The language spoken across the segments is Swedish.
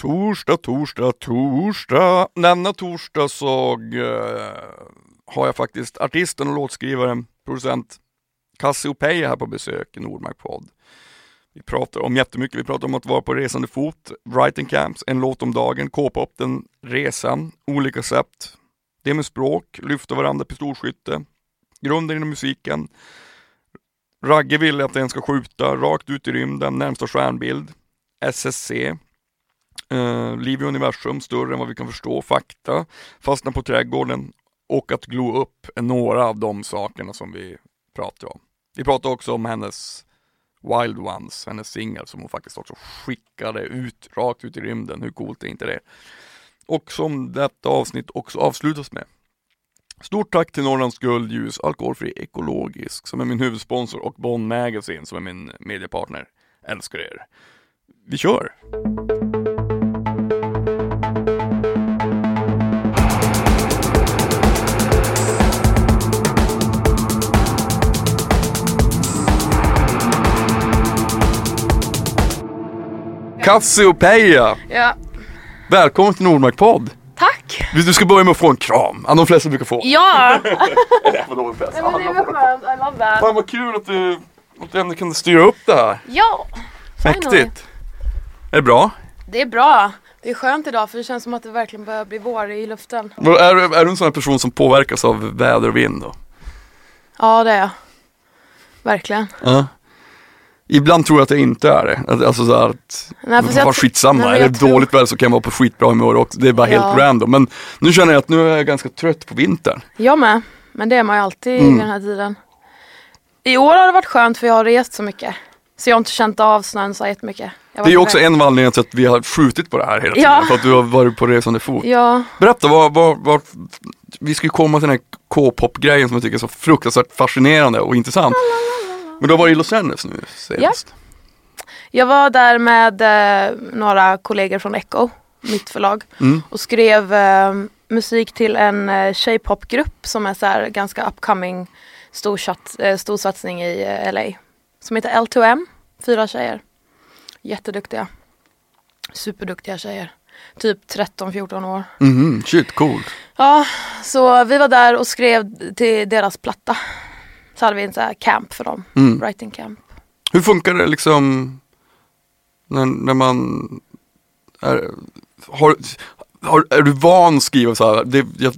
Torsdag, torsdag, torsdag. Denna torsdag så uh, har jag faktiskt artisten och låtskrivaren, producent Cassiopeia här på besök i Nordmark podd. Vi pratar om jättemycket. Vi pratar om att vara på resande fot, writing camps, en låt om dagen, K-pop, den resan, olika sätt. Det med språk, lyfta varandra, pistolskytte, grunden inom musiken. Ragge ville att den ska skjuta rakt ut i rymden, närmsta stjärnbild. SSC, eh, liv i universum, större än vad vi kan förstå, fakta, fastna på trädgården och att glo upp är några av de sakerna som vi pratar om. Vi pratar också om hennes Wild Ones, hennes singel som hon faktiskt också skickade ut, rakt ut i rymden. Hur coolt är inte det? Och som detta avsnitt också avslutas med. Stort tack till Norrlands Guld Ljus Alkoholfri Ekologisk som är min huvudsponsor och Bonn Magazine som är min mediepartner. Älskar er. Vi kör! Cassiopeia! Ja, Välkommen till Nordmark podd! tack! Du ska börja med att få en kram. De flesta brukar få. Ja! Nej, vadå, de flesta? Nej, men det väl skönt, I love that. Fan vad kul att du, att du ändå kunde styra upp det här. Ja! Mäktigt. Är det bra? Det är bra. Det är skönt idag för det känns som att det verkligen börjar bli vår i luften. Är, du- är du en sån här person som påverkas av väder och vind då? Ja, det är jag. Verkligen. Ja. Ibland tror jag att jag inte är det. Alltså så att, Nej, jag- skitsamma, nej, är det tror- dåligt väder så kan jag vara på skitbra humör också. Det är bara helt Ja. random. Men nu känner jag att nu är jag ganska trött på vintern. Jag med. Men det är man ju alltid Mm. i den här tiden. I år har det varit skönt för jag har rest så mycket. Så jag har inte känt av snön så jättemycket. Det är ju också en av anledningarna till att vi har skjutit på det här hela tiden. Ja. För att du har varit på resande fot. Ja, Berätta, vad, vad, vad, vi ska ju komma till den här K-pop-grejen som jag tycker är så fruktansvärt fascinerande och intressant. Men du har varit i Los Angeles nu senast. jag var där med eh, några kollegor från Echo, mitt förlag. Mm. och skrev eh, musik till en eh, K-popgrupp som är så här ganska upcoming eh, stor satsning i eh, LA. Som heter L2M, fyra tjejer. Jätteduktiga. Superduktiga tjejer. Typ 13-14 år. Mhm, shit, coolt. Ja, så vi var där och skrev till deras platta. Så hade vi en så här camp för dem, Mm. writing camp. Hur funkar det liksom när, när man är, har, har, är du van att skriva så här? Det, jag,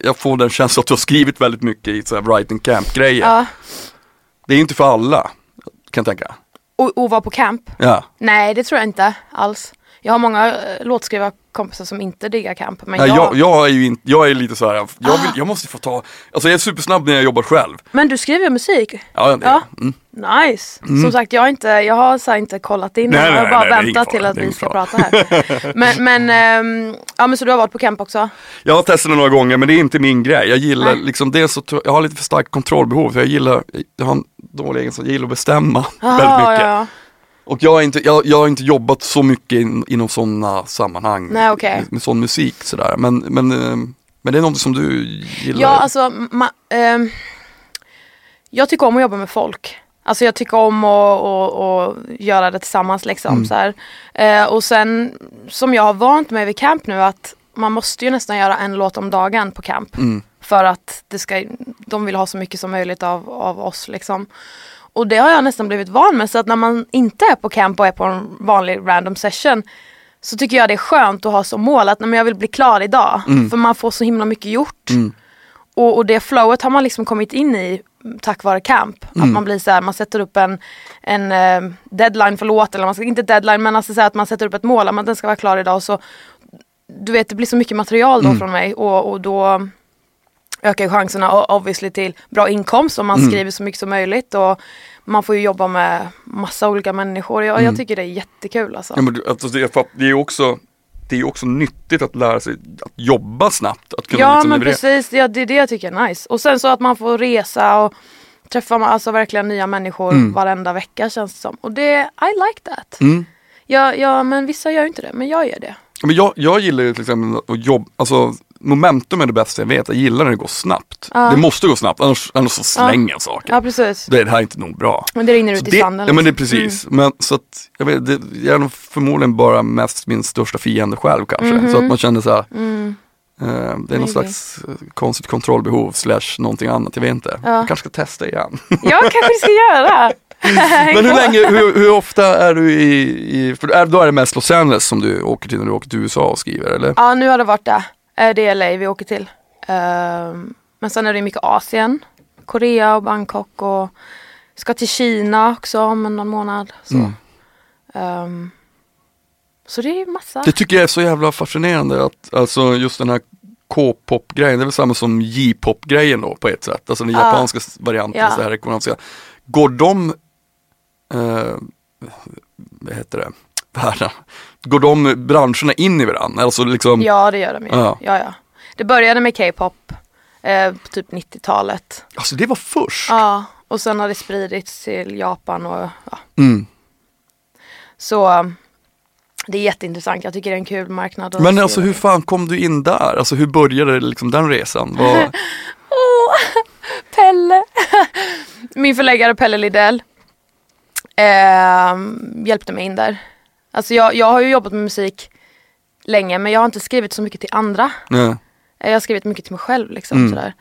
jag får den känslan att du har skrivit väldigt mycket i så här writing camp grejer. Ja, Det är inte för alla, kan jag tänka. och, och vara på camp. Ja. Nej, det tror jag inte alls. Jag har många eh, låtskrivarkompisar som inte diggar camp. Men Nej, jag... jag, jag är ju inte, jag är lite så här, jag, vill, jag måste få ta, alltså jag är supersnabb när jag jobbar själv. Men du skriver musik? Ja, det, Ja. Mm. Nice! Som sagt, jag har, inte, jag har så inte kollat in Nej, än. Jag nej, har bara nej, väntat till att vi ska prata här. Men, men, ehm, ja, men så du har varit på camp också? Jag har testat det några gånger men det är inte min grej. Jag gillar Nej. liksom det så jag har lite för starkt kontrollbehov. För jag gillar, jag har en dålig egenskap, jag gillar att bestämma Jaha, väldigt mycket. Ja, ja. Och jag har inte, jag, jag har inte jobbat så mycket in, inom sådana sammanhang. Nej, okej. med, med sån musik sådär. Men, men, eh, men det är något som du gillar? ja alltså, ma, ehm, jag tycker om att jobba med folk. Alltså jag tycker om att, att, att göra det tillsammans liksom. Mm. Så. Eh, och sen som jag har vant mig vid camp nu att man måste ju nästan göra en låt om dagen på camp. Mm. För att det ska, de vill ha så mycket som möjligt av, av oss liksom. Och det har jag nästan blivit van med så att när man inte är på camp och är på en vanlig random session så tycker jag det är skönt att ha som mål att nej, jag vill bli klar idag. För man får så himla mycket gjort. Mm. Och, och det flowet har man liksom kommit in i tack vare camp. Att man blir så här, man sätter upp en, en eh, deadline för låt, eller man ska, inte deadline men alltså så att man sätter upp ett mål, att den ska vara klar idag. Så, du vet det blir så mycket material då från mig och, och då ökar ju chanserna obviously till bra inkomst om man skriver så mycket som möjligt. Och man får ju jobba med massa olika människor. Jag, jag tycker det är jättekul alltså. Ja, men alltså, det, det är ju också det är ju också nyttigt att lära sig att jobba snabbt. Att kunna Ja liksom men leverera. precis, ja, det är det jag tycker är nice. Och sen så att man får resa och träffa alltså verkligen nya människor varenda vecka känns det som. Och det, I like that. Mm. Ja, ja men vissa gör ju inte det, men jag gör det. Men jag, jag gillar ju till exempel att jobba, alltså momentum är det bästa jag vet. Jag gillar när det går snabbt. Ja. Det måste gå snabbt, annars, annars så slänger jag saker. Ja precis. Det, det här är inte nog bra. Men det rinner Så ut i det, sanden. ja men det är liksom. precis. Men så att, jag vet, det, jag är nog förmodligen bara mest min största fiende själv kanske. Så att man känner så här, Mm. eh, det är någon Maybe. slags eh, konstigt kontrollbehov slash någonting annat, jag vet inte. Ja. Jag kanske ska testa igen. Ja, kanske vi ska göra. Men hur länge, hur, hur ofta är du i, i för då är det mest Los Angeles som du åker till när du åker till USA och skriver eller? Ja, nu har det varit det. Eh, Det är LA vi åker till. Ehm, Men sen är det mycket Asien. Korea och Bangkok och ska till Kina också om någon månad. Så, Mm. Ehm, så det är massa. Det tycker jag är så jävla fascinerande att alltså just den här K-pop-grejen, det är väl samma som J-pop-grejen då på ett sätt. Alltså den Ja. japanska varianten, Ja. så här ekonomiska. Går de, eh, vad heter det, världen, går de branscherna in i varandra? Alltså liksom, Ja, det gör de ju. Ja. Ja. Ja, Det började med K-pop eh, på typ 90-talet. alltså det var först. Ja, och sen har det spridits till Japan och ja. Mm. Så det är jätteintressant. Jag tycker det är en kul marknad. Men alltså hur fan kom du in där? Alltså hur började liksom den resan? Vad, Åh, Pelle! Min förläggare Pelle Lidell ehm, hjälpte mig in där. Alltså jag, jag har ju jobbat med musik länge men jag har inte skrivit så mycket till andra. nej. Jag har skrivit mycket till mig själv liksom Mm. sådär.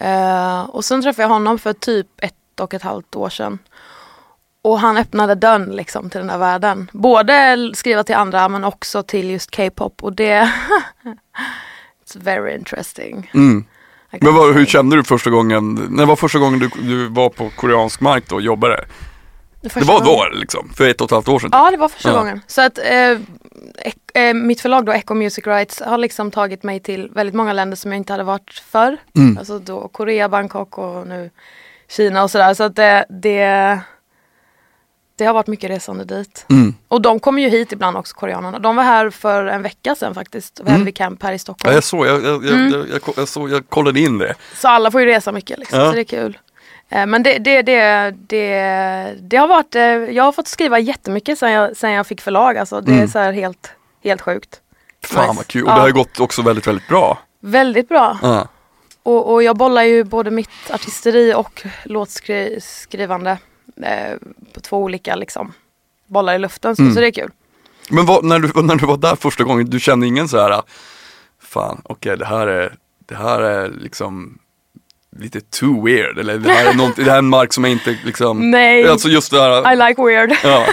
Eh, och sen träffade jag honom för typ ett och ett halvt år sedan. Och han öppnade dörren liksom till den här världen. Både skriva till andra men också till just K-pop och det It's very interesting. Mm. Men vad, hur kände du första gången, när var första gången du, du var på koreansk mark då och jobbade? Det Första var då liksom, för ett och ett halvt år sedan? Ja, det var första Ja. gången. Så att eh, eh, mitt förlag då, Echo Music Rights, har liksom tagit mig till väldigt många länder som jag inte hade varit förr. Mm. Alltså då Korea, Bangkok och nu Kina och sådär. Så att det, det, det har varit mycket resande dit. Mm. Och de kommer ju hit ibland också, koreanerna. De var här för en vecka sedan faktiskt. Mm. vi camp här i Ja, Stockholm. jag såg, jag, jag, Mm. jag, jag, jag, såg, jag kollade in det. Så alla får ju resa mycket liksom, Ja. så det är kul. Eh, Men det, det, det, det, det har varit, eh, jag har fått skriva jättemycket sen jag, sen jag fick förlag alltså. Det är Mm. så här helt, helt sjukt. Fan Nice. vad kul, och Ja. det har gått också väldigt, väldigt bra. Väldigt bra. Ja. Och, och jag bollar ju både mitt artisteri och låtskrivande eh, på två olika liksom, bollar i luften. Så, Mm. så det är kul. Men vad, när, du, när du var där första gången, du kände ingen så här, fan okej det här är, det här är liksom lite too weird, eller det här är, något, det här är en mark som jag inte liksom, Nej, alltså just det här, I like weird. Ja,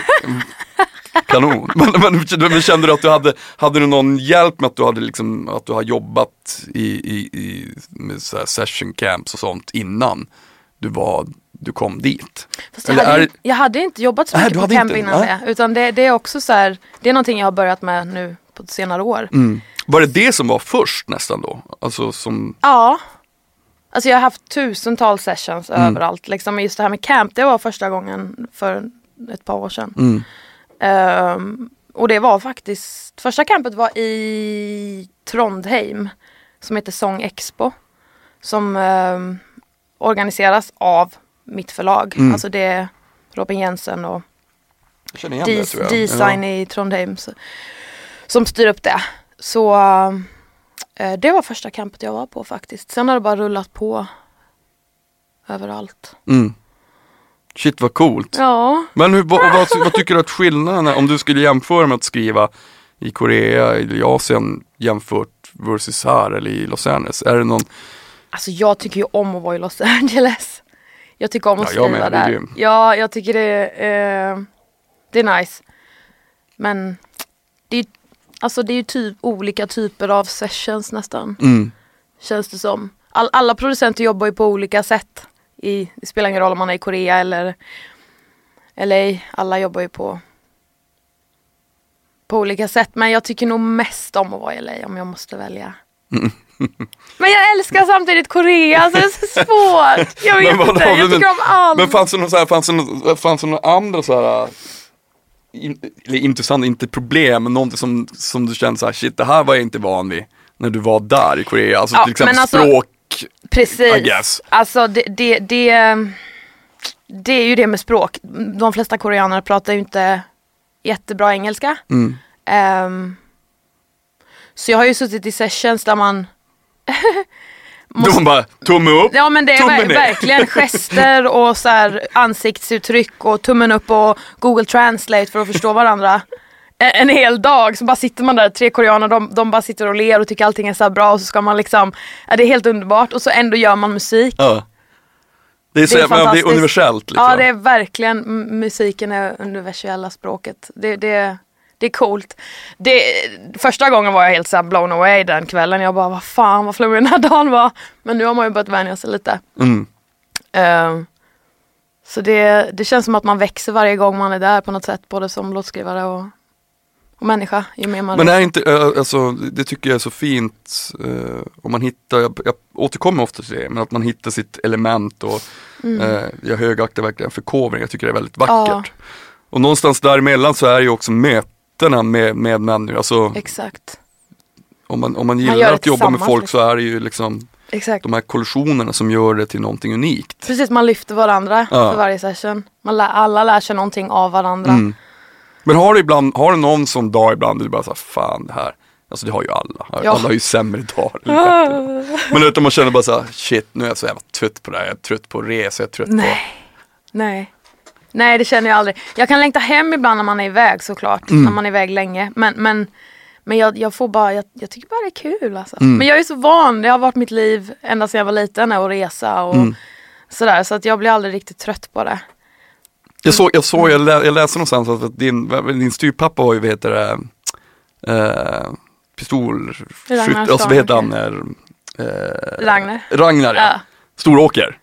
kanon. Men, men, men kände du att du hade, hade du någon hjälp med att du hade liksom, att du har jobbat i, i, i med så session camps och sånt innan du var, du kom dit? Fast jag, Eller hade, är jag hade inte jobbat så mycket du på camp inte? innan Nej. det. Utan det, det är också så här, det är någonting jag har börjat med nu på senare år. Mm. Var det det som var först nästan då? Alltså som, Ja. Alltså jag har haft tusentals sessions Mm. överallt. Liksom. Just det här med camp, det var första gången för ett par år sedan. mm, Ehm, och det var faktiskt, första campet var i Trondheim. Som heter Sång Expo. Som ehm, organiseras av mitt förlag. Mm. Alltså det är Robin Jensen och det. Design i Trondheim så, som styr upp det. Så eh, det var första campet jag var på faktiskt. Sen har det bara rullat på överallt. Mm. Shit vad coolt. Ja, Men hur, vad, vad, vad tycker du att skillnaden är, om du skulle jämföra med att skriva i Korea eller i Asien jämfört versus här eller i Los Angeles? Är det någon, alltså jag tycker ju om att vara i Los Angeles. Jag tycker om att Ja, skriva där. grym. Ja, jag tycker det, eh, det är nice. Men det är, alltså det är ju typ olika typer av sessions nästan. mm, Känns det som. All, alla producenter jobbar ju på olika sätt. I, det spelar ingen roll om man är i Korea eller LA. Alla jobbar ju på på olika sätt. Men jag tycker nog mest om att vara i LA om jag måste välja. Men jag älskar samtidigt Korea så det är så svårt. Jag vet inte, jag tycker om allt. Men fanns det några, fanns det några andra så här, in, intressant, inte problem, men någonting som, som du kände så här, shit det här var jag inte van vid när du var där i Korea. Alltså Ja, till exempel alltså- språk. I Precis. guess. Alltså det, det, det, det är ju det med språk. De flesta koreaner pratar ju inte jättebra engelska. Mm, Ehm, så jag har ju suttit i sessions där man Då man bara, tumme upp, Ja men det är ver- ner. verkligen gester och så här ansiktsuttryck och tummen upp och Google Translate för att förstå varandra. En, en hel dag så bara sitter man där, tre koreaner, de, de bara sitter och ler och tycker allting är så bra och så ska man liksom, ja, det är helt underbart och så ändå gör man musik. Ja. Det är, så, Det är det är universellt liksom. Ja det är verkligen, musiken är universella språket. Det, det, det är coolt. Det, första gången var jag helt såhär blown away den kvällen. Jag bara, vad fan vad flummig den här dagen var. Men nu har man ju börjat vänja sig lite. Mm. Ehm, så det, det känns som att man växer varje gång man är där på något sätt. Både som låtskrivare och, och människa. Ju mer man Men är inte, alltså, det tycker jag är så fint eh, om man hittar, jag, jag återkommer ofta till det, men att man hittar sitt element och eh, jag högaktar verkligen förkovring, jag tycker det är väldigt vackert. Och någonstans däremellan så är det ju också mötena med, med människor, alltså Exakt. om man, om man gillar att jobba med folk liksom. så är det ju liksom Exakt. de här kollisionerna som gör det till någonting unikt. Precis, man lyfter varandra Ja. för varje session. Man lär, alla lär sig någonting av varandra. Mm. Men har du ibland, har du någon som dag ibland du bara såhär, fan det här, alltså det har ju alla, Ja. alla har ju sämre dagar. Men utan man känner bara såhär, shit nu är jag så jävla trött på det här, jag är trött på att resa, jag är trött på Nej. Nej. Det känner jag aldrig. Jag kan längta hem ibland när man är iväg såklart. Mm. När man är iväg länge. Men, men, men jag, jag får bara, jag, jag tycker bara det är kul alltså. Mm. Men jag är så van, det har varit mitt liv ända sedan jag var liten att resa och Mm. sådär. Så att jag blir aldrig riktigt trött på det. Jag såg, jag, såg jag, lä, jag läste någonstans att din, din styrpappa har ju, vad heter det, eh, pistolskytt, alltså vad heter han, Skanåker. eh, Ragnar. Ragnar ja. Ja. Storåker, Eh,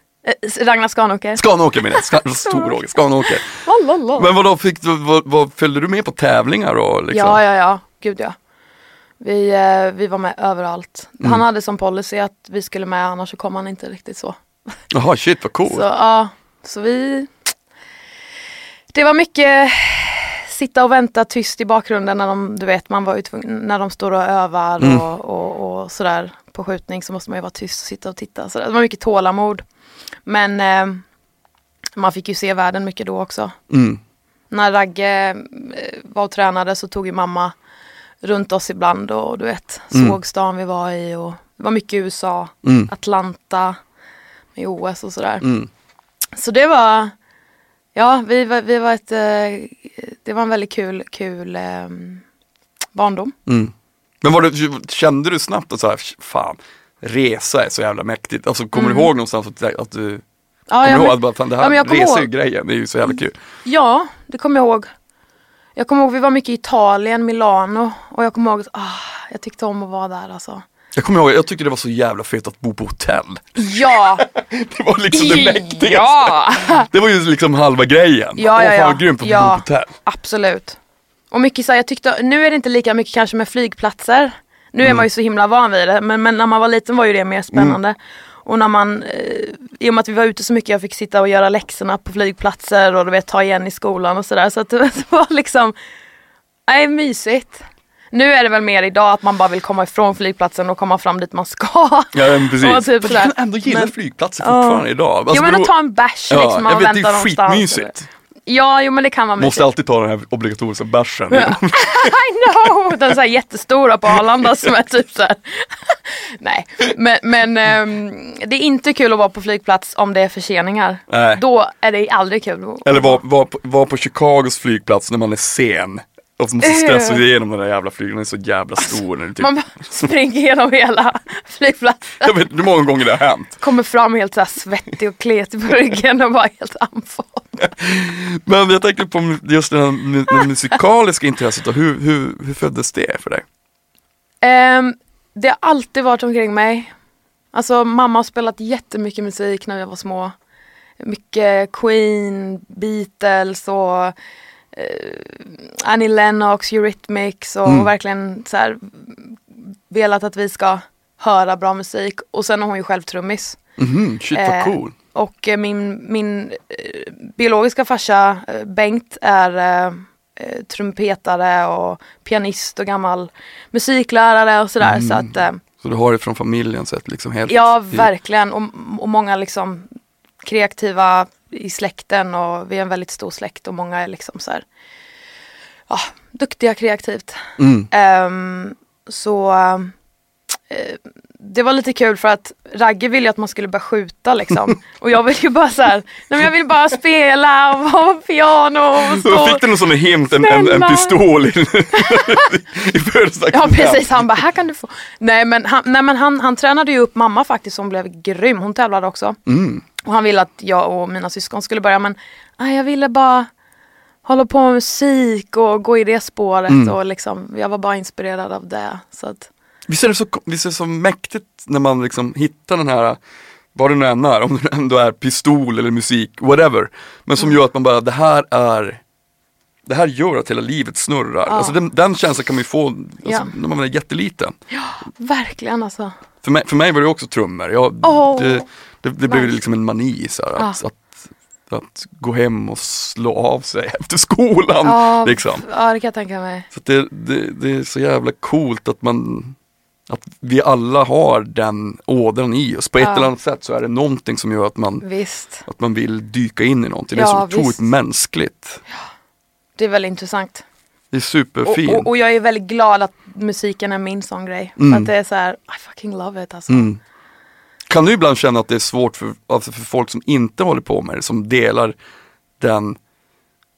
Ragnar Skanåker. Skanåker menar jag, Ska, Storåker, Skanåker. Men vadå, fick du, vad, vad, följde du med på tävlingar och liksom? Ja, ja, ja. Gud ja. Vi, eh, vi var med överallt. Mm. Han hade som policy att vi skulle med annars så kom han inte riktigt så. Jaha, shit vad cool. Så ja, så vi... Det var mycket sitta och vänta tyst i bakgrunden när de, du vet, man var ju tvungen, när de står och övar Mm. och, och, och sådär på skjutning så måste man ju vara tyst och sitta och titta. Så det var mycket tålamod. Men eh, man fick ju se världen mycket då också. Mm. När Ragge eh, var och tränade så tog ju mamma runt oss ibland och du vet, Mm. såg stan vi var i och det var mycket USA, Mm. Atlanta med OS och sådär. Mm. Så det var, ja vi var, vi var ett, eh, det var en väldigt kul, kul eh, barndom. Mm. Men var det, kände du snabbt att så här, fan, resa är så jävla mäktigt. Alltså kommer du ihåg någonstans att, att du, Mm. Ja, kommer ja, du ihåg att bara, fan, det ja, här men jag kommer resa är ihåg. grejen, det är ju så jävla kul. ja, det kommer jag ihåg. Jag kommer ihåg vi var mycket i Italien, Milano och jag kommer ihåg att ah, jag tyckte om att vara där alltså. Jag kommer ihåg, jag tyckte det var så jävla fett att bo på hotell. Ja! Det var liksom det mäktigaste. ja! Det var ju liksom halva grejen. Ja, Åh, ja, fan ja. vad grymt att bo Ja. på hotell. Absolut. Och mycket så här, jag tyckte, nu är det inte lika mycket kanske med flygplatser. Nu Mm. är man ju så himla van vid det, men, men när man var liten var ju det mer spännande. Mm. Och när man, eh, i och med att vi var ute så mycket, jag fick sitta och göra läxorna på flygplatser och du vet ta igen i skolan och sådär. Så att det var liksom, nej mysigt. Nu är det väl mer idag att man bara vill komma ifrån flygplatsen och komma fram dit man ska. Ja men precis. Och typ sådär. jag kan ändå gilla Men- flygplatser fortfarande idag. Alltså, jo men att ta en bärs ja, liksom, man jag vet, det är skitmysigt. Ja, jo men det kan vara. Måste alltid ta den här obligatoriska bärsen. I know! Den så här jättestora på Arlanda som är typ så här. Nej, men, men ehm, det är inte kul att vara på flygplats om det är förseningar. Nej. Då är det aldrig kul. Eller var, var, var på Chicagos flygplats när man är sen. Och så måste stressa igenom den där jävla flygen, den är så jävla stor. När det typ, Man springer genom hela flygplatsen. jag vet inte hur många gånger det har hänt. Kommer fram helt så svettig och kletig på ryggen och bara helt andfådd. Men jag tänkte på just det här musikaliska intresset och hur, hur, hur föddes det för dig? Ehm, det har alltid varit omkring mig. Alltså mamma har spelat jättemycket musik när vi var små. Mycket Queen, Beatles och Annie Lennox, Eurythmics och Mm. verkligen så här velat att vi ska höra bra musik. Och sen är hon ju själv trummis. Mhm, shit vad Eh, cool. Och eh, min, min eh, biologiska farsa eh, Bengt är eh, eh, trumpetare och pianist och gammal musiklärare och sådär. Mm. Så att, eh, Så du har det från familjen sett liksom helt? ja, verkligen. Och, och många liksom kreativa i släkten och vi är en väldigt stor släkt och många är liksom så här, ja, duktiga kreativt. Mm. Ehm, så eh, det var lite kul för att Ragge ville ju att man skulle börja skjuta liksom. Och jag ville ju bara så här, nej men jag vill bara spela och vara på piano och stå. fick du någon sån hint, en, en, en pistol i, i. Ja precis, han bara här kan du få. Nej men, han, nej, men han, han tränade ju upp mamma faktiskt som blev grym. Hon tävlade också. Mm. Och han ville att jag och mina syskon skulle börja men nej, jag ville bara hålla på med musik och gå i det spåret Mm. och liksom, jag var bara inspirerad av det. Så att, Visst är, det så, visst är det så mäktigt när man liksom hittar den här, vad det nu än är, om det ändå är pistol eller musik, whatever. Men som gör att man bara, det här är, det här gör att hela livet snurrar. Alltså den, den känslan kan man ju få alltså, Ja. när man är jätteliten. verkligen alltså. För mig, för mig var det också trummor. Jag, Åh, det, det, det blev liksom en mani så här, att, Ja. att, att gå hem och slå av sig efter skolan. Ja, Liksom. ja det kan jag tänka mig. Så det, det, det är så jävla coolt att man att vi alla har den ådran i oss. På ett Ja. eller annat sätt så är det någonting som gör att man, Visst, att man vill dyka in i någonting. Det är Ja, så otroligt visst. mänskligt. det är väldigt intressant. Det är Och, superfint. och, och jag är väldigt glad att musiken är min sån grej. Mm. Att det är så här, I fucking love it alltså. Mm. Kan du ibland känna att det är svårt för, alltså för folk som inte håller på med det, som delar den,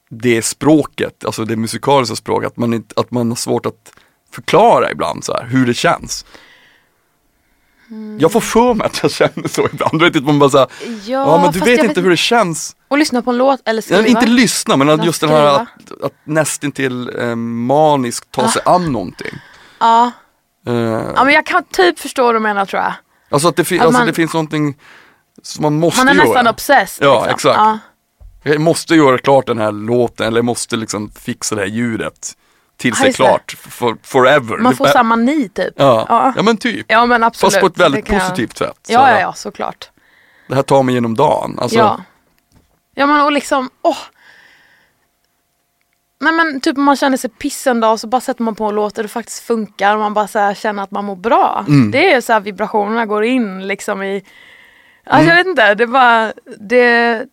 det språket, alltså det musikaliska språket, att man, inte, att man har svårt att förklara ibland så här, hur det känns? Mm. Jag får för mig att jag känner så ibland, du vet att man bara såhär, Ja, ja men du vet inte hur det känns. Och lyssna på en låt eller skriva. Ja, inte lyssna men att just den här att, att nästintill eh, maniskt ta sig Ah. an någonting. ja. Eh, ja, men jag kan typ förstå vad du menar tror jag. Alltså att det, fi- att alltså man- det finns någonting som man måste Man är göra. nästan obsessed. Ja, liksom. exakt. Ja. Jag måste göra klart den här låten eller jag måste liksom fixa det här ljudet tills det är klart, for, forever. Man får Det- samma ni typ. ja. Ja. ja men typ. Ja men absolut. Fast på ett väldigt jag- positivt sätt. Ja, ja, ja, såklart. Det här tar mig genom dagen. Alltså, Ja. Ja men och liksom, åh. Nej men typ man känner sig piss en dag så bara sätter man på en låt där det faktiskt funkar och man bara så känner att man mår bra. Mm. Det är så här vibrationerna går in liksom i, alltså Mm. jag vet inte, det är bara, det är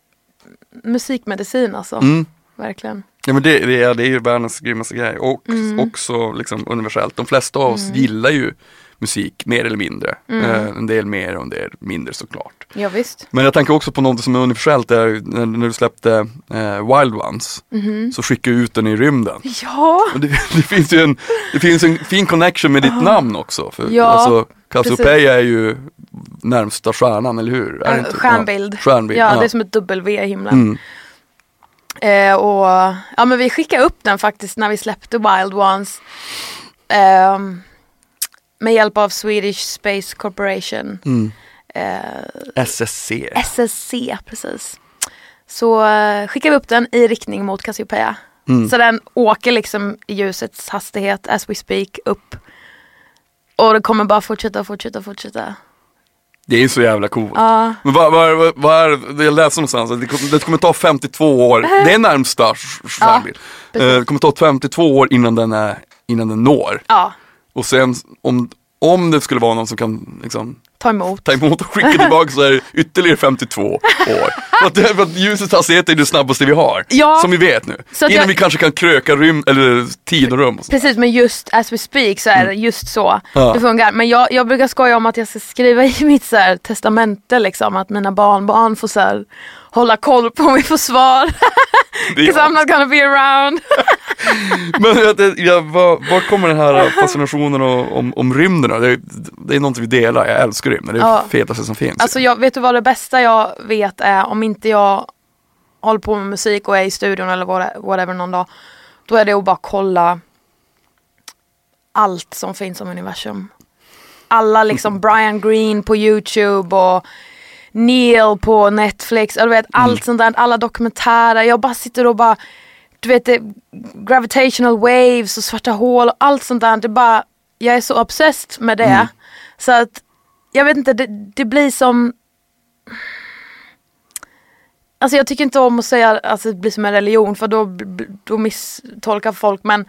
musikmedicin alltså. Mm. Verkligen. Ja men det, det, är, det är ju världens grymmaste grej och Mm. också liksom universellt. De flesta av oss gillar ju musik mer eller mindre. Mm. Eh, en del mer och en del mindre såklart. Ja visst. Men jag tänker också på något som är universellt, där, när, när du släppte eh, Wild Ones Mhm. så skickade du ut den i rymden. Ja, det, det finns ju en, det finns en fin connection med ditt namn också. För. Ja, alltså, Cassiopeia är ju närmsta stjärnan, eller hur? Är äh, inte? stjärnbild. Ja, stjärnbild. Ja, ja. det är som ett W i himlen. Mm. Eh, och ja men vi skickade upp den faktiskt när vi släppte Wild Ones. ehm, med hjälp av Swedish Space Corporation. Mm. Eh, SSC. SSC precis. Så eh, skickade vi upp den i riktning mot Cassiopeia. Mm. Så den åker liksom i ljusets hastighet as we speak upp. Och det kommer bara fortsätta, fortsätta, fortsätta. Det är ju så jävla coolt. Ja, Men vad, vad, vad, är det, jag läste någonstans att det, kommer- det kommer ta 52 år, det är närmsta sk- stjärnbild. precis. Eh, det kommer ta 52 år innan den, är, innan den når. ja, och sen om, om det skulle vara någon som kan liksom, ta emot. ta emot och skicka tillbaka så är det ytterligare 52 år. För att, för att ljusets hastighet är det snabbaste vi har, Ja. som vi vet nu. Innan jag- vi kanske kan kröka rym, eller tid och rum. Och. Precis men just as we speak så är det just så Mm. Ja. det funkar. Men jag, jag brukar skoja om att jag ska skriva i mitt så här, testamente liksom att mina barnbarn får så här, hålla koll på om vi får svar. Because I'm not gonna be around. Men jag, var, var kommer den här fascinationen om, om, rymden det, är- det är någonting vi delar, jag älskar rymden, det är Ja. det fetaste som finns. Alltså jag, vet du vad det bästa jag vet är om inte jag håller på med musik och är i studion eller what- whatever någon dag. Då är det att bara kolla allt som finns om universum. Alla liksom Brian Green på YouTube och Neil på Netflix. Och du vet allt sånt där, alla dokumentärer. Jag bara sitter och bara, du vet det, gravitational waves och svarta hål och allt sånt där. Det bara, jag är så obsessed med det. Så att jag vet inte, det, det blir som Alltså jag tycker inte om att säga att alltså, det blir som en religion för då, då misstolkar folk men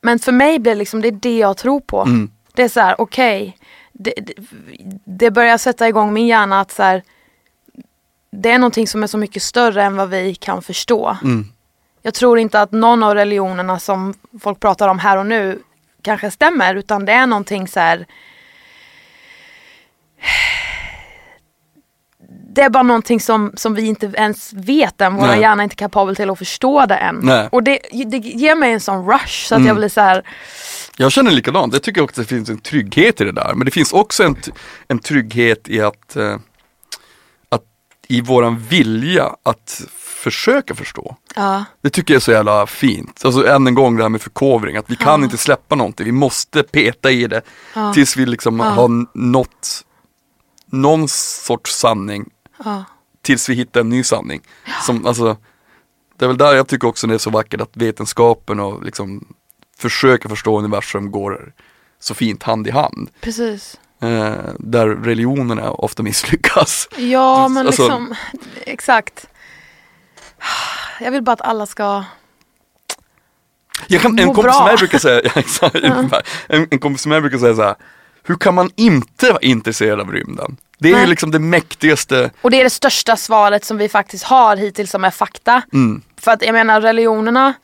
Men för mig blir det liksom, det är det jag tror på. Mm. Det är så här, okej det, det, det börjar sätta igång min hjärna att så här, Det är någonting som är så mycket större än vad vi kan förstå. Mm. Jag tror inte att någon av religionerna som folk pratar om här och nu kanske stämmer utan det är någonting så här det är bara någonting som, som vi inte ens vet än. Vår Nej. hjärna är inte kapabel till att förstå det än. Nej. Och det, det ger mig en sån rush så att Mm. jag blir så här. Jag känner likadant, jag tycker också att det finns en trygghet i det där. Men det finns också en, en trygghet i att, eh, att i våran vilja att försöka förstå. Ja, Det tycker jag är så jävla fint. Alltså än en gång det här med förkovring, att vi kan Ja. inte släppa någonting, vi måste peta i det Ja. tills vi liksom har nått någon sorts sanning, ja, tills vi hittar en ny sanning. Som, alltså, det är väl där jag tycker också det är så vackert att vetenskapen och liksom försöka förstå universum går så fint hand i hand. precis. Eh, där religionerna ofta misslyckas. Ja men Alltså- liksom, exakt. Jag vill bara att alla ska, Jag kan, en kompis med mig brukar säga, en, en kompis med mig brukar säga så här, hur kan man inte vara intresserad av rymden? Det är ju liksom det mäktigaste, och det är det största svaret som vi faktiskt har hittills som är fakta. mm, För att jag menar religionerna,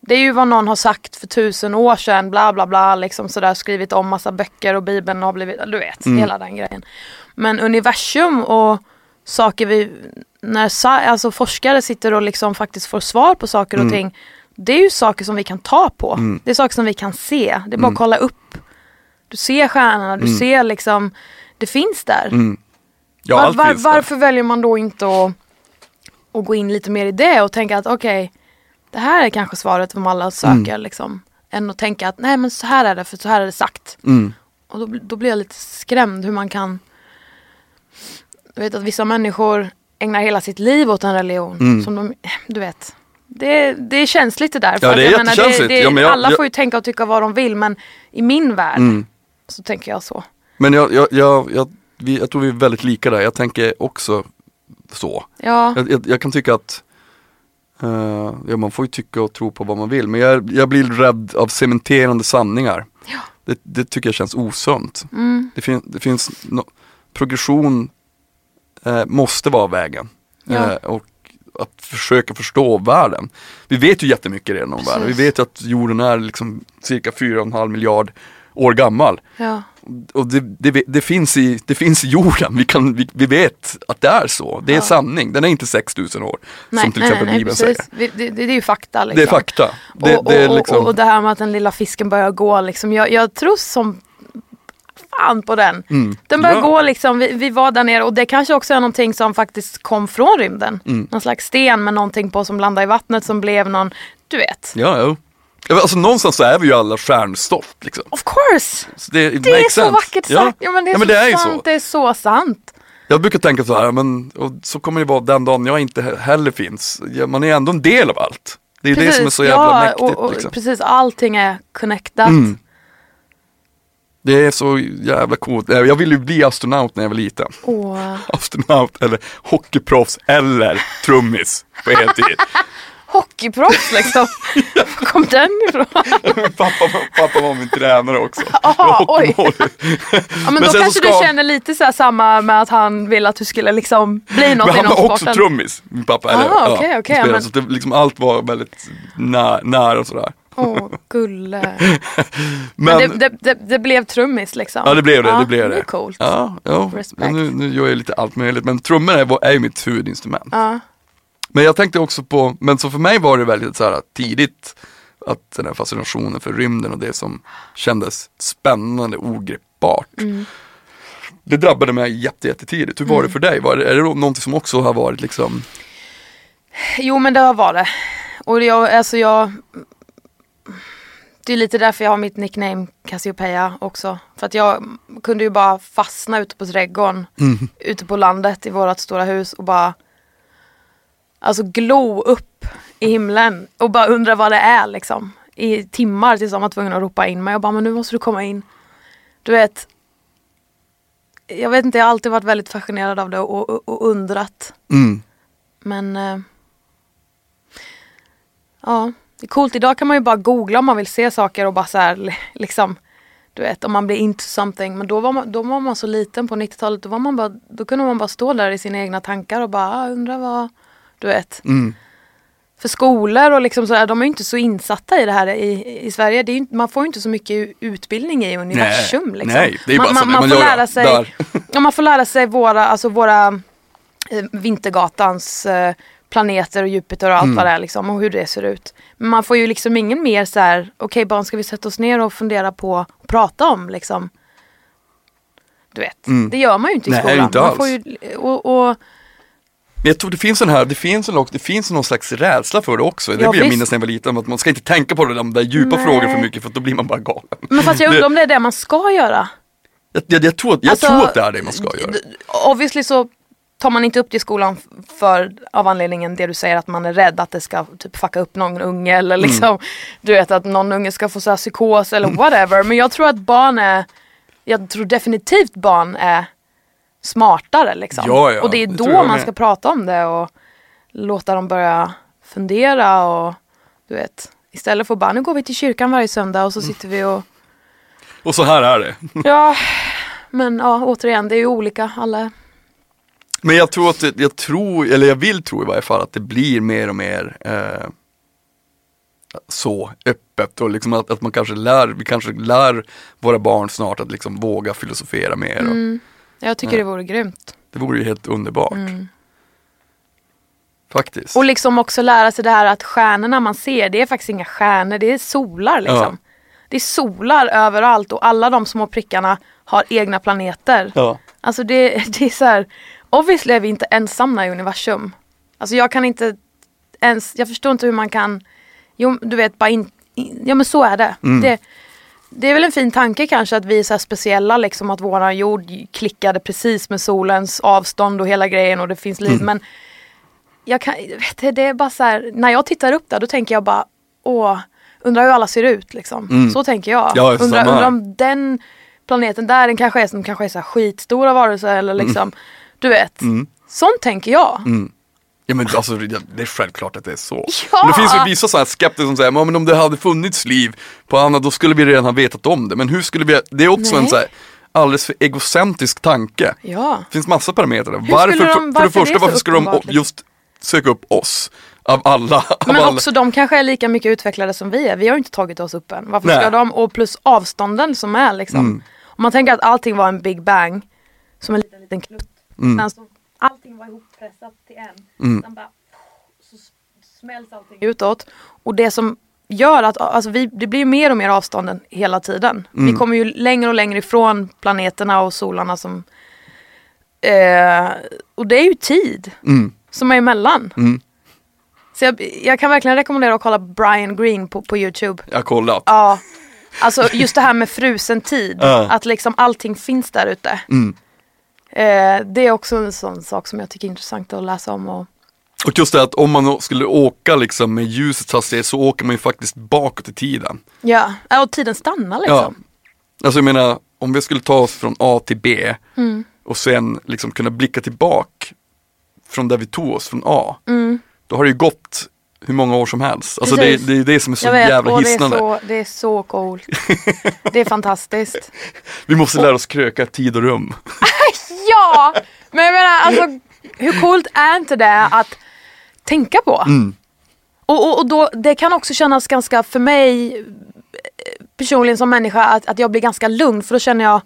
det är ju vad någon har sagt för tusen år sedan, bla bla bla, liksom sådär skrivit om massa böcker och bibeln har blivit, du vet, Mm. hela den grejen. Men universum och saker vi, när alltså forskare sitter och liksom faktiskt får svar på saker och Mm. ting, det är ju saker som vi kan ta på. Mm. Det är saker som vi kan se, det är bara Mm. att kolla upp. Du ser stjärnorna, du Mm. ser liksom, det finns där. mm. Ja, Var, var, finns där. varför väljer man då inte att, att gå in lite mer i det och tänka att okej, det här är kanske svaret som alla söker liksom. Än att tänka att nej men så här är det för så här är det sagt. Mm. Och då, då blir jag lite skrämd hur man kan Jag vet att vissa människor ägnar hela sitt liv åt en religion. Mm. Som de, du vet. Det, det är känsligt det där. Ja, det är jag menar, jättekänsligt. det, Ja, men jag- alla jag- får ju tänka och tycka vad de vill men i min värld Mm. Så tänker jag så. Men jag, jag, jag, jag, vi, jag tror vi är väldigt lika där, jag tänker också så. Ja, Jag, jag, jag kan tycka att eh, ja, man får ju tycka och tro på vad man vill, men jag, jag blir rädd av cementerande sanningar. Ja. Det, det tycker jag känns osunt. mm, Det, fin, det finns, no, progression eh, måste vara vägen. Ja. Eh, och att försöka förstå världen. Vi vet ju jättemycket redan om Precis. världen. Vi vet ju att jorden är liksom cirka 4,5 miljard år gammal. ja, Och det, det, det, finns i, det finns i jorden, vi, kan, vi, vi vet att det är så. Det är Ja. sanning, den är inte 6000 år. nej, som till nej, exempel nej, nej, Bibeln precis. säger. Det, det, är ju fakta liksom. Det är fakta. Det, och, det är och, liksom, och, och det här med att den lilla fisken börjar gå liksom. Jag, jag tror som fan på den. mm, Den börjar ja. gå liksom, vi, vi var där nere och det kanske också är någonting som faktiskt kom från rymden. Mm. Någon slags sten med någonting på som landade i vattnet som blev någon, du vet. Ja, ja. Alltså någonstans så är vi ju alla stjärnstoft liksom. Of course! Så det Det är makes så sense. vackert sagt. Ja, men det är ja, men det är sant, så. det är så sant. Jag brukar tänka så här, men och så kommer det vara den dagen jag inte he- heller finns. Ja, man är ändå en del av allt. Det är det som är så jävla ja, mäktigt. och, och, liksom. Precis, allting är connectat. Mm. Det är så jävla coolt. Eh, Jag ville ju bli astronaut när jag var liten. Åh. Astronaut eller hockeyproffs eller trummis på heltid. Hockeyproffs liksom. Var kom den ifrån? pappa, pappa var min tränare också. Aha, oj. Ja, men, Men då kanske ska- du känner lite så samma med att han vill att du skulle liksom bli något Men han var också trummis, min pappa. Eller, Ah, okej, okej, spelade, men- Så det, liksom, allt var väldigt nä- nära och sådär. Åh, gulle. Men, Men det, det, det, blev trummis liksom. ja det blev det, det blev Det det. är coolt. Ja, ja. Ja nu, nu gör jag lite allt möjligt, men trummor är, är ju mitt huvudinstrument. Ja. Men jag tänkte också på, men så för mig var det väldigt så här tidigt att den här fascinationen för rymden och det som kändes spännande, ogreppbart. Mm. Det drabbade mig jätte, jättetidigt. Hur var det för dig? Var det, är det någonting som också har varit liksom, Jo men det var det. Och jag, alltså jag Det är lite därför jag har mitt nickname Cassiopeia också. För att jag kunde ju bara fastna ute på trädgården, mm, ute på landet i vårt stora hus och bara Alltså glo upp i himlen och bara undra vad det är liksom. I timmar tills de var tvungna att ropa in mig. Jag bara, men nu måste du komma in. Du vet. Jag vet inte, jag har alltid varit väldigt fascinerad av det och, och, och undrat. mm, Men eh, ja, det är coolt. Idag kan man ju bara googla om man vill se saker och bara så här li- liksom du vet om man blir into something. Men då var man, då var man så liten på 90-talet. Då, var man bara, då kunde man bara stå där i sina egna tankar och bara ah, undra vad du vet. mm. För skolor och liksom så här, de är ju inte så insatta i det här i, i Sverige. Ju, man får ju inte så mycket utbildning i universum. Nej, liksom. nej, det är man, bara man, man man får lära sig. Ja, man får lära sig våra, alltså våra eh, Vintergatans eh, planeter och Jupiter och allt Mm. vad det är liksom och hur det ser ut. Men man får ju liksom ingen mer så här, okej barn ska vi sätta oss ner och fundera på och prata om liksom. Du vet, Mm. det gör man ju inte i Nej, skolan. inte man alls. får ju, och, och, jag tror det finns en här, det finns, en, det finns någon slags rädsla för det också. Det Ja, vill jag minnas när jag var liten, att man ska inte tänka på det, de där djupa Nej. frågorna för mycket för då blir man bara galen. men fast jag undrar om det är det man ska göra. Jag, jag, jag, tror, jag Alltså, tror att det är det man ska göra. Obviously så tar man inte upp det i skolan för av anledningen det du säger att man är rädd att det ska typ fucka upp någon unge eller Mm. liksom du vet att någon unge ska få så här psykos eller whatever. Men jag tror att barn är, jag tror definitivt barn är smartare liksom. Ja, ja, och det är det då man med. ska prata om det och låta dem börja fundera och du vet istället för bara nu går vi till kyrkan varje söndag och så sitter vi och Och så här är det. Ja, men ja, återigen, det är ju olika. Alla... Men jag tror att, det, jag tror, eller jag vill tro i varje fall att det blir mer och mer eh, så öppet och liksom att, att man kanske lär, vi kanske lär våra barn snart att liksom våga filosofera mer. Och, Mm. Jag tycker det vore grymt. det vore ju helt underbart. Mm. Faktiskt. Och liksom också lära sig det här att stjärnorna man ser, det är faktiskt inga stjärnor, det är solar liksom. Det är solar överallt och alla de små prickarna har egna planeter. ja. Alltså det, det är så här, obviously är vi inte ensamma i universum. Alltså jag kan inte ens, jag förstår inte hur man kan, jo du vet bara in, in ja men så är det. Mm. det. Det är väl en fin tanke kanske att vi är så speciella liksom att våran jord klickade precis med solens avstånd och hela grejen och det finns liv Mm. men jag kan, vet det är bara så här, när jag tittar upp där då tänker jag bara åh, undrar hur alla ser ut liksom. Mm. Så tänker jag. Ja, undrar, undrar om den planeten där, den kanske är som kanske är så skitstora varelser eller liksom, du vet. Mm. Sånt tänker jag. Ja men alltså det är självklart att det är så. Ja! Men det finns ju vissa sådana här skeptiker som säger, "Ja, men om det hade funnits liv på annat då skulle vi redan ha vetat om det. Men hur skulle vi, det är också en Nej. så här, alldeles för egocentrisk tanke. Ja. Det finns massa parametrar. skulle Varför, de- för, för varför det första, det varför ska de just söka upp oss? Av alla. Av Men alla. också de kanske är lika mycket utvecklade som vi är. Vi har ju inte tagit oss upp än. Varför Nej. ska de, och plus avstånden som är liksom. Mm. Om man tänker att allting var en big bang, som en liten, liten klutt. Mm. Sen så, allting var ihoppressat till en. Mm. Sen bara, så smälls allting utåt. Och det som gör att, alltså vi, det blir mer och mer avstånden hela tiden. Vi Mm. kommer ju längre och längre ifrån planeterna och solarna som eh, och det är ju tid Mm. som är emellan. Mm. Så jag, jag kan verkligen rekommendera att kolla Brian Green på, på Youtube. Jag har kollat. Ja, alltså just det här med frusen tid. Att liksom allting finns där ute. Eh, det är också en sån sak som jag tycker är intressant att läsa om. Och, Och just det att om man skulle åka liksom med ljusets hastighet så åker man ju faktiskt bakåt i tiden. ja, ja, och tiden stannar liksom. Alltså jag menar, om vi skulle ta oss från A till B Mm. och sen liksom kunna blicka tillbaka från där vi tog oss, från A. Mm. Då har det ju gått hur många år som helst. Alltså det, det är det som är så vet, jävla och det är, hisnande. så, det är så coolt. det är fantastiskt. Vi måste lära oss kröka tid och rum. Ja, men jag menar alltså hur coolt är inte det att tänka på? Mm. Och, och, och då, det kan också kännas ganska, för mig eh, personligen som människa, att, att jag blir ganska lugn för då känner jag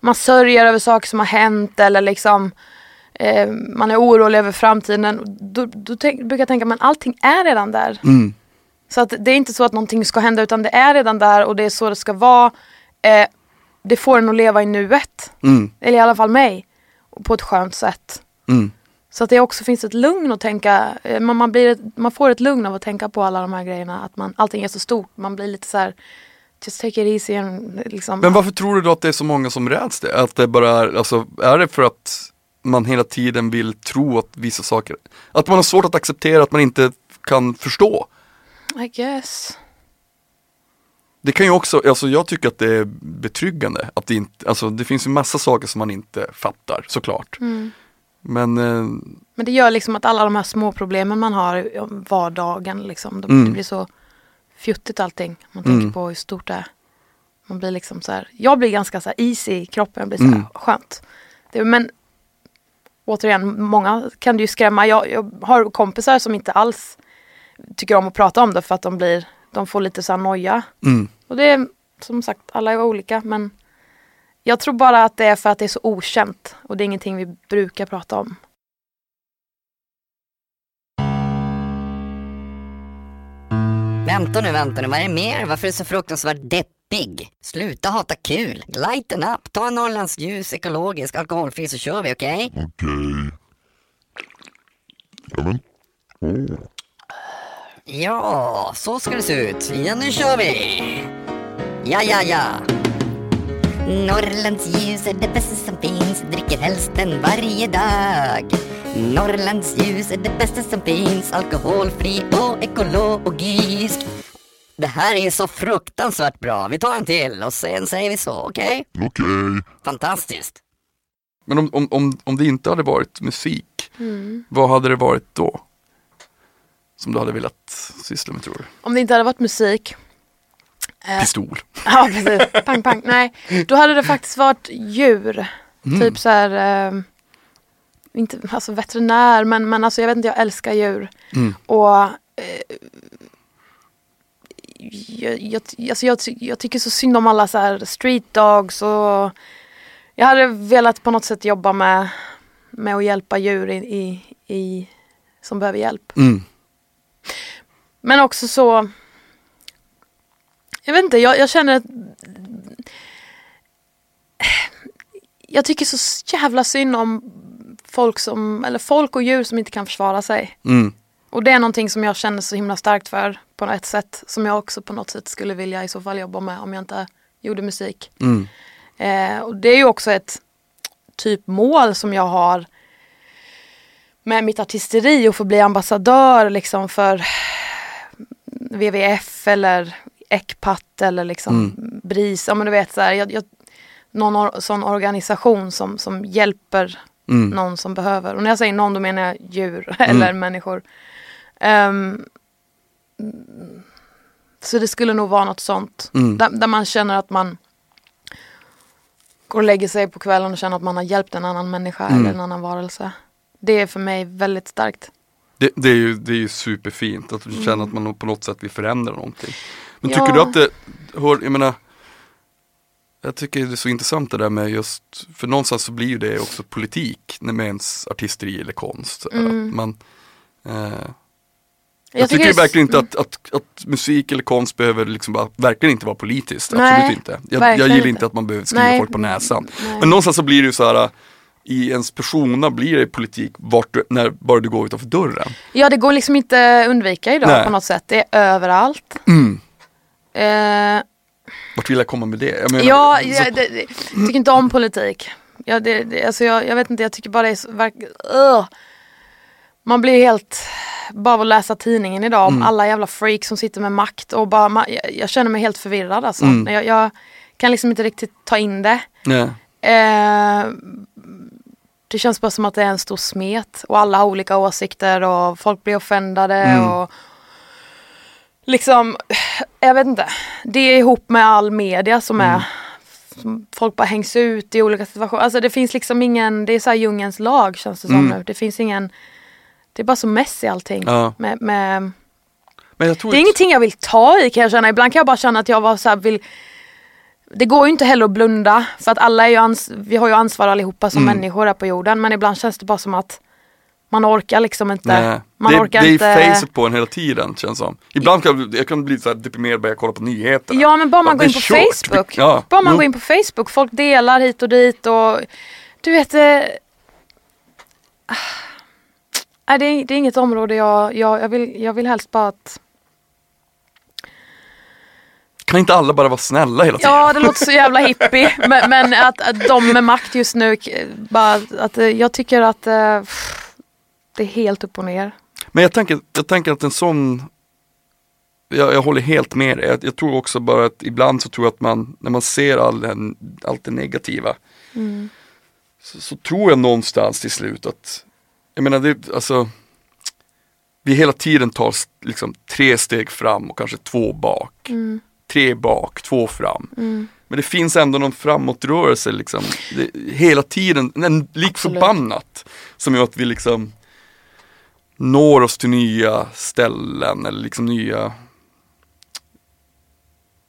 man sörjer över saker som har hänt eller liksom eh, man är orolig över framtiden. Då, då tänk, brukar jag tänka men allting är redan där. Mm. Så att det är inte så att någonting ska hända utan det är redan där och det är så det ska vara. Eh, det får en att leva i nuet. Mm. Eller i alla fall mig. På ett skönt sätt. Mm. Så att det också finns ett lugn att tänka, eh, man, man, blir man får ett lugn av att tänka på alla de här grejerna. Att man, allting är så stort, man blir lite så här, just take it easy. And, liksom. Men varför tror du då att det är så många som räds det? Att det bara är, alltså, är det för att man hela tiden vill tro att vissa saker, att man har svårt att acceptera att man inte kan förstå? I guess. Det kan ju också, alltså jag tycker att det är betryggande att det inte, alltså det finns ju massa saker som man inte fattar såklart. Mm. Men eh, Men det gör liksom att alla de här små problemen man har i vardagen, liksom, de, Mm. det blir så fjuttigt allting. Man Mm. tänker på hur stort det är. Man blir liksom så här, jag blir ganska så här easy i kroppen, jag blir så här Mm. skönt. Det, men återigen, många kan det ju skrämma. Jag, jag har kompisar som inte alls tycker om att prata om det för att de blir, de får lite så här noja. mm, Och det är som sagt, alla är olika men Jag tror bara att det är för att det är så okänt och det är ingenting vi brukar prata om. Vänta nu, vänta nu, vad är det mer? Varför är du så fruktansvärt deppig? Sluta hata kul. Lighten up, ta en Norrlands ljus, ekologisk, alkoholfri så kör vi, okej? Okej. Ja men. Åh. Ja, så ska det se ut. Ja, nu kör vi! Ja, ja, ja. Norrlands ljus är det bästa som finns, dricker helst den varje dag. Norrlands ljus är det bästa som finns, alkoholfri och ekologisk. Det här är så fruktansvärt bra. Vi tar en till och sen säger vi så, okej? Okej. Fantastiskt. Men om, om, om, om det inte hade varit musik, Mm. vad hade det varit då? Som du hade velat syssla med tror du? Om det inte hade varit musik. Eh, Pistol. Ja precis, pang pang. Nej, då hade det faktiskt varit djur. Mm. Typ så här, eh, inte alltså veterinär men, men alltså jag vet inte, jag älskar djur. Mm. Och eh, jag, jag, alltså jag, jag tycker så synd om alla så här street dogs och jag hade velat på något sätt jobba med, med att hjälpa djur i, i, i, som behöver hjälp. Mm. Men också så Jag vet inte, jag, jag känner att Jag tycker så jävla synd om folk som, eller folk och djur som inte kan försvara sig. Mm. Och det är någonting som jag känner så himla starkt för på ett sätt. Som jag också på något sätt skulle vilja i så fall jobba med om jag inte gjorde musik. Mm. Eh, och det är ju också ett typ mål som jag har med mitt artisteri och få bli ambassadör liksom för WWF eller ECPAT eller liksom BRIS. Ja men du vet så här, jag, jag, någon or, sån organisation som, som hjälper Mm. någon som behöver. Och när jag säger någon då menar jag djur eller människor. Ehm, så det skulle nog vara något sånt. Mm. Där, där man känner att man går och lägger sig på kvällen och känner att man har hjälpt en annan människa Mm. eller en annan varelse. Det är för mig väldigt starkt. Det, det, är ju, det är ju superfint att du känner att man på något sätt vill förändra någonting. Men Mm. Ja. tycker du att det, hör, jag menar, jag tycker det är så intressant det där med just, för någonstans så blir ju det också politik med ens artisteri eller konst. Mm. Att man, eh, jag, tycker, det är- verkligen inte att, att, att musik eller konst behöver liksom bara, verkligen inte vara politiskt. Nej, Absolut inte. Jag, jag gillar inte. inte att man behöver skriva Nej. folk på näsan. Nej. Men någonstans så blir det ju så här i ens persona blir det politik vart du, när bara du går utanför dörren. Ja det går liksom inte undvika idag Nej. på något sätt. Det är överallt. Mm. Eh, Vart vill jag komma med det? Jag menar, ja, så- jag, det, det, jag tycker inte om politik. Ja, det, det, alltså jag, jag vet inte, jag tycker bara det är så, verk, Ugh. Man blir helt, bara av att läsa tidningen idag Mm. om alla jävla freaks som sitter med makt och bara, ma, jag, jag känner mig helt förvirrad alltså. Mm. Jag, jag kan liksom inte riktigt ta in det. Eh, det känns bara som att det är en stor smet och alla har olika åsikter och folk blir offendade Mm. och liksom, jag vet inte. Det är ihop med all media som Mm. är som folk bara hängs ut i olika situationer. Alltså det finns liksom ingen, det är så här djungelns lag känns det som Mm. nu. Det finns ingen, det är bara så mess i allting. Ja. Med, med, det är ingenting jag vill ta i kan jag känna. Ibland kan jag bara känna att jag var så här, vill det går ju inte heller att blunda för att alla är ju ans- vi har ju ansvar allihopa som Mm. människor här på jorden men ibland känns det bara som att man orkar liksom inte. Nej. Man det, orkar det är inte. facet på en hela tiden känns som. Ibland kan jag, jag kan bli så här deprimerad bara jag kollar på nyheterna. Ja men bara man Ja, går in på kört. Facebook. Ja, Bara man jo. går in på Facebook, folk delar hit och dit och du vet eh, Nej, det, är, det är inget område jag, jag, jag, vill, jag vill helst bara att Kan inte alla bara vara snälla hela tiden? Ja, det låter så jävla hippie. Men, men att, att de med makt just nu, bara att eh, jag tycker att eh, pff, det är helt upp och ner. Men jag tänker, jag tänker att en sån jag, jag håller helt med dig. Jag, jag tror också bara att ibland så tror jag att man, när man ser all den, allt det negativa, Mm. så, så tror jag någonstans till slut att, jag menar det, alltså, vi hela tiden tar liksom tre steg fram och kanske två bak. Mm. Tre bak, två fram. Mm. Men det finns ändå någon framåtrörelse liksom, det, hela tiden, en, lik förbannat. Som gör att vi liksom når oss till nya ställen eller liksom nya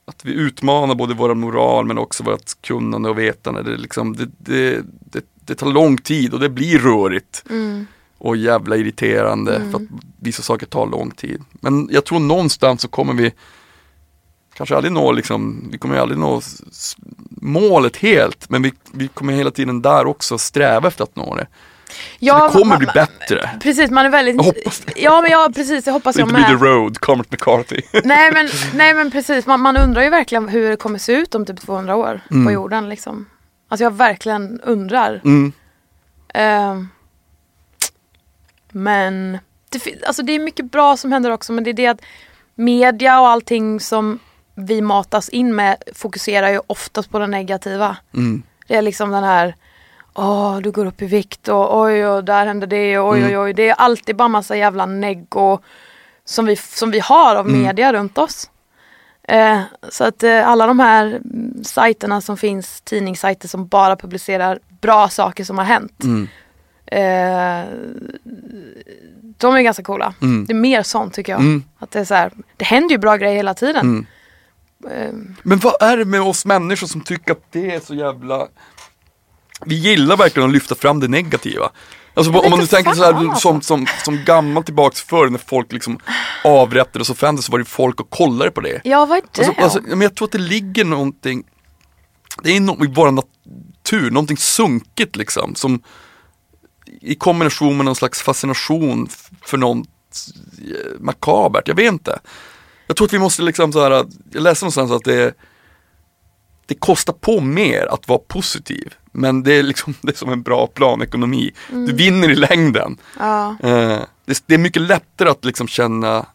att vi utmanar både vår moral men också vårt kunnande och vetande. Det, liksom, det, det, det, det tar lång tid och det blir rörigt Mm. och jävla irriterande för att vissa saker tar lång tid. Men jag tror någonstans så kommer vi kanske aldrig nå liksom, vi kommer aldrig nå målet helt men vi, vi kommer hela tiden där också sträva efter att nå det. Ja, det kommer man- bli bättre. Precis, man är väldigt... Jag hoppas det. Ja, men ja, precis, det hoppas Så jag inte blir med. The Road, Cormac McCarthy. Nej men, nej men precis, man, man undrar ju verkligen hur det kommer se ut om typ 200 år Mm. på jorden liksom. Alltså jag verkligen undrar. Mm. Ehm, men det, alltså det är mycket bra som händer också men det är det att media och allting som vi matas in med fokuserar ju oftast på det negativa. Mm. Det är liksom den här Åh, du går upp i vikt och oj, och där händer det och oj, Mm. oj, oj. Det är alltid bara massa jävla neggo som vi, som vi har av Mm. media runt oss. Eh, så att eh, alla de här mm, sajterna som finns, tidningssajter som bara publicerar bra saker som har hänt. Mm. Eh, de är ganska coola. Mm. Det är mer sånt tycker jag. Mm. Att det, är så här, det händer ju bra grejer hela tiden. Mm. Eh, Men vad är det med oss människor som tycker att det är så jävla Vi gillar verkligen att lyfta fram det negativa Alltså om man nu tänker så här, alltså. som, som, som gammalt tillbaks förr när folk liksom avrättades och offentades så var det folk och kollade på det ja, vad är det? alltså, alltså, men Jag tror att det ligger någonting Det är no- i vår natur, någonting sunkigt liksom som I kombination med någon slags fascination för något eh, makabert, jag vet inte Jag tror att vi måste liksom så här, jag läste någonstans att det det kostar på mer att vara positiv. Men det är liksom det är som en bra planekonomi. Du vinner i längden. ja. Eh, det, det är mycket lättare att liksom känna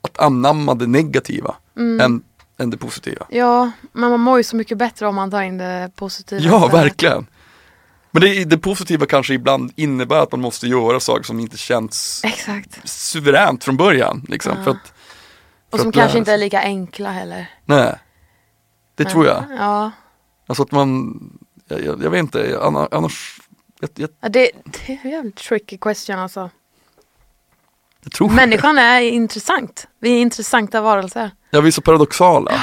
att anamma det negativa än, än det positiva. ja, men man mår ju så mycket bättre om man tar in det positiva. Ja, verkligen. Men det, det positiva kanske ibland innebär att man måste göra saker som inte känns Exakt. suveränt från början. Liksom, för att, Och som kanske inte är lika enkla heller. Nej, det tror jag. Ja. Alltså att man, jag, jag, jag vet inte, anna- annars, jag, jag, Ja, Det, det är en jävligt tricky question alltså. Människan är intressant. Vi är intressanta varelser. Ja, vi är så paradoxala.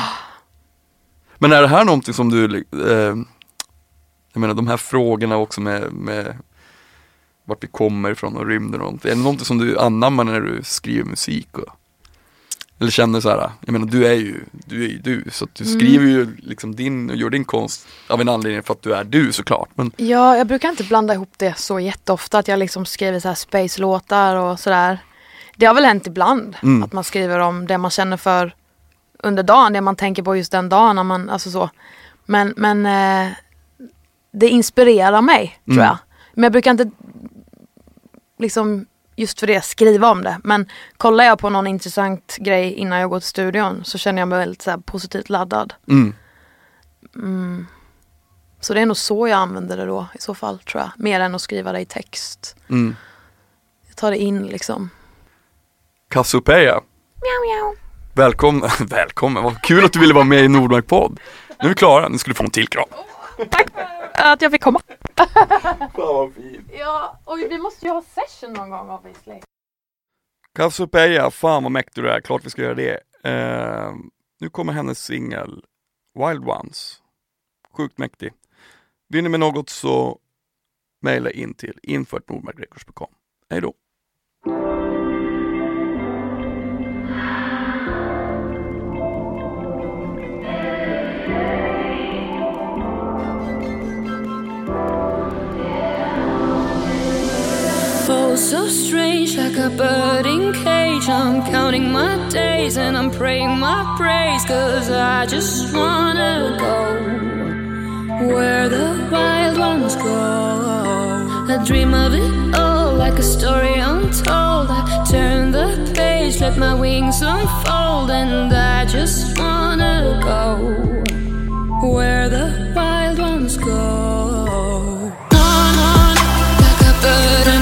Men är det här någonting som du, eh, jag menar de här frågorna också med, med vart vi kommer ifrån och rymden och någonting. Är det någonting som du anammar när du skriver musik? Och, eller känner så här, jag menar du är ju du, är ju du så du Mm. skriver ju liksom din och gör din konst av en anledning för att du är du såklart. Men Ja, jag brukar inte blanda ihop det så jätteofta att jag liksom skriver så här space-låtar och sådär. Det har väl hänt ibland Mm. att man skriver om det man känner för under dagen, det man tänker på just den dagen. När man, alltså så. Men, men eh, det inspirerar mig tror Mm. jag. Men jag brukar inte liksom just för det skriva om det. Men kollar jag på någon intressant grej innan jag går till studion så känner jag mig väldigt så positivt laddad. mm, Så det är nog så jag använder det då i så fall tror jag. Mer än att skriva det i text. mm. Jag tar det in liksom. Cassiopeia, Miau, miau. välkommen, välkommen, vad kul att du ville vara med i Nordmark podd. Nu är vi klara, nu ska du få en till kram. Tack för att jag fick komma. Fan vad fint. Ja, och vi måste ju ha session någon gång obviously. Cassiopeia, fan vad mäktig du är, klart vi ska göra det. Eh, nu kommer hennes singel Wild Ones. Sjukt mäktig. Vill ni med något så mejla in till info.nordmarkrecords.com. Hej då! So strange, like a bird in cage. I'm counting my days and I'm praying my praise. Cause I just wanna go where the wild ones go. I dream of it all like a story untold. I turn the page, let my wings unfold, and I just wanna go where the wild ones go. On, on, like a bird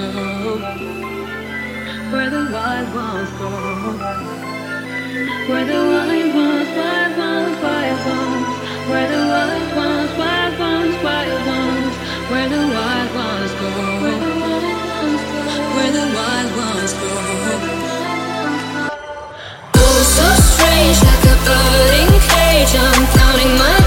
go, where the wild ones go, where the wild ones, wild ones, wild ones, where the wild ones, wild ones, wild ones, where the wild ones go, where the wild ones go. Oh, so strange, like a bird in cage. I'm counting my.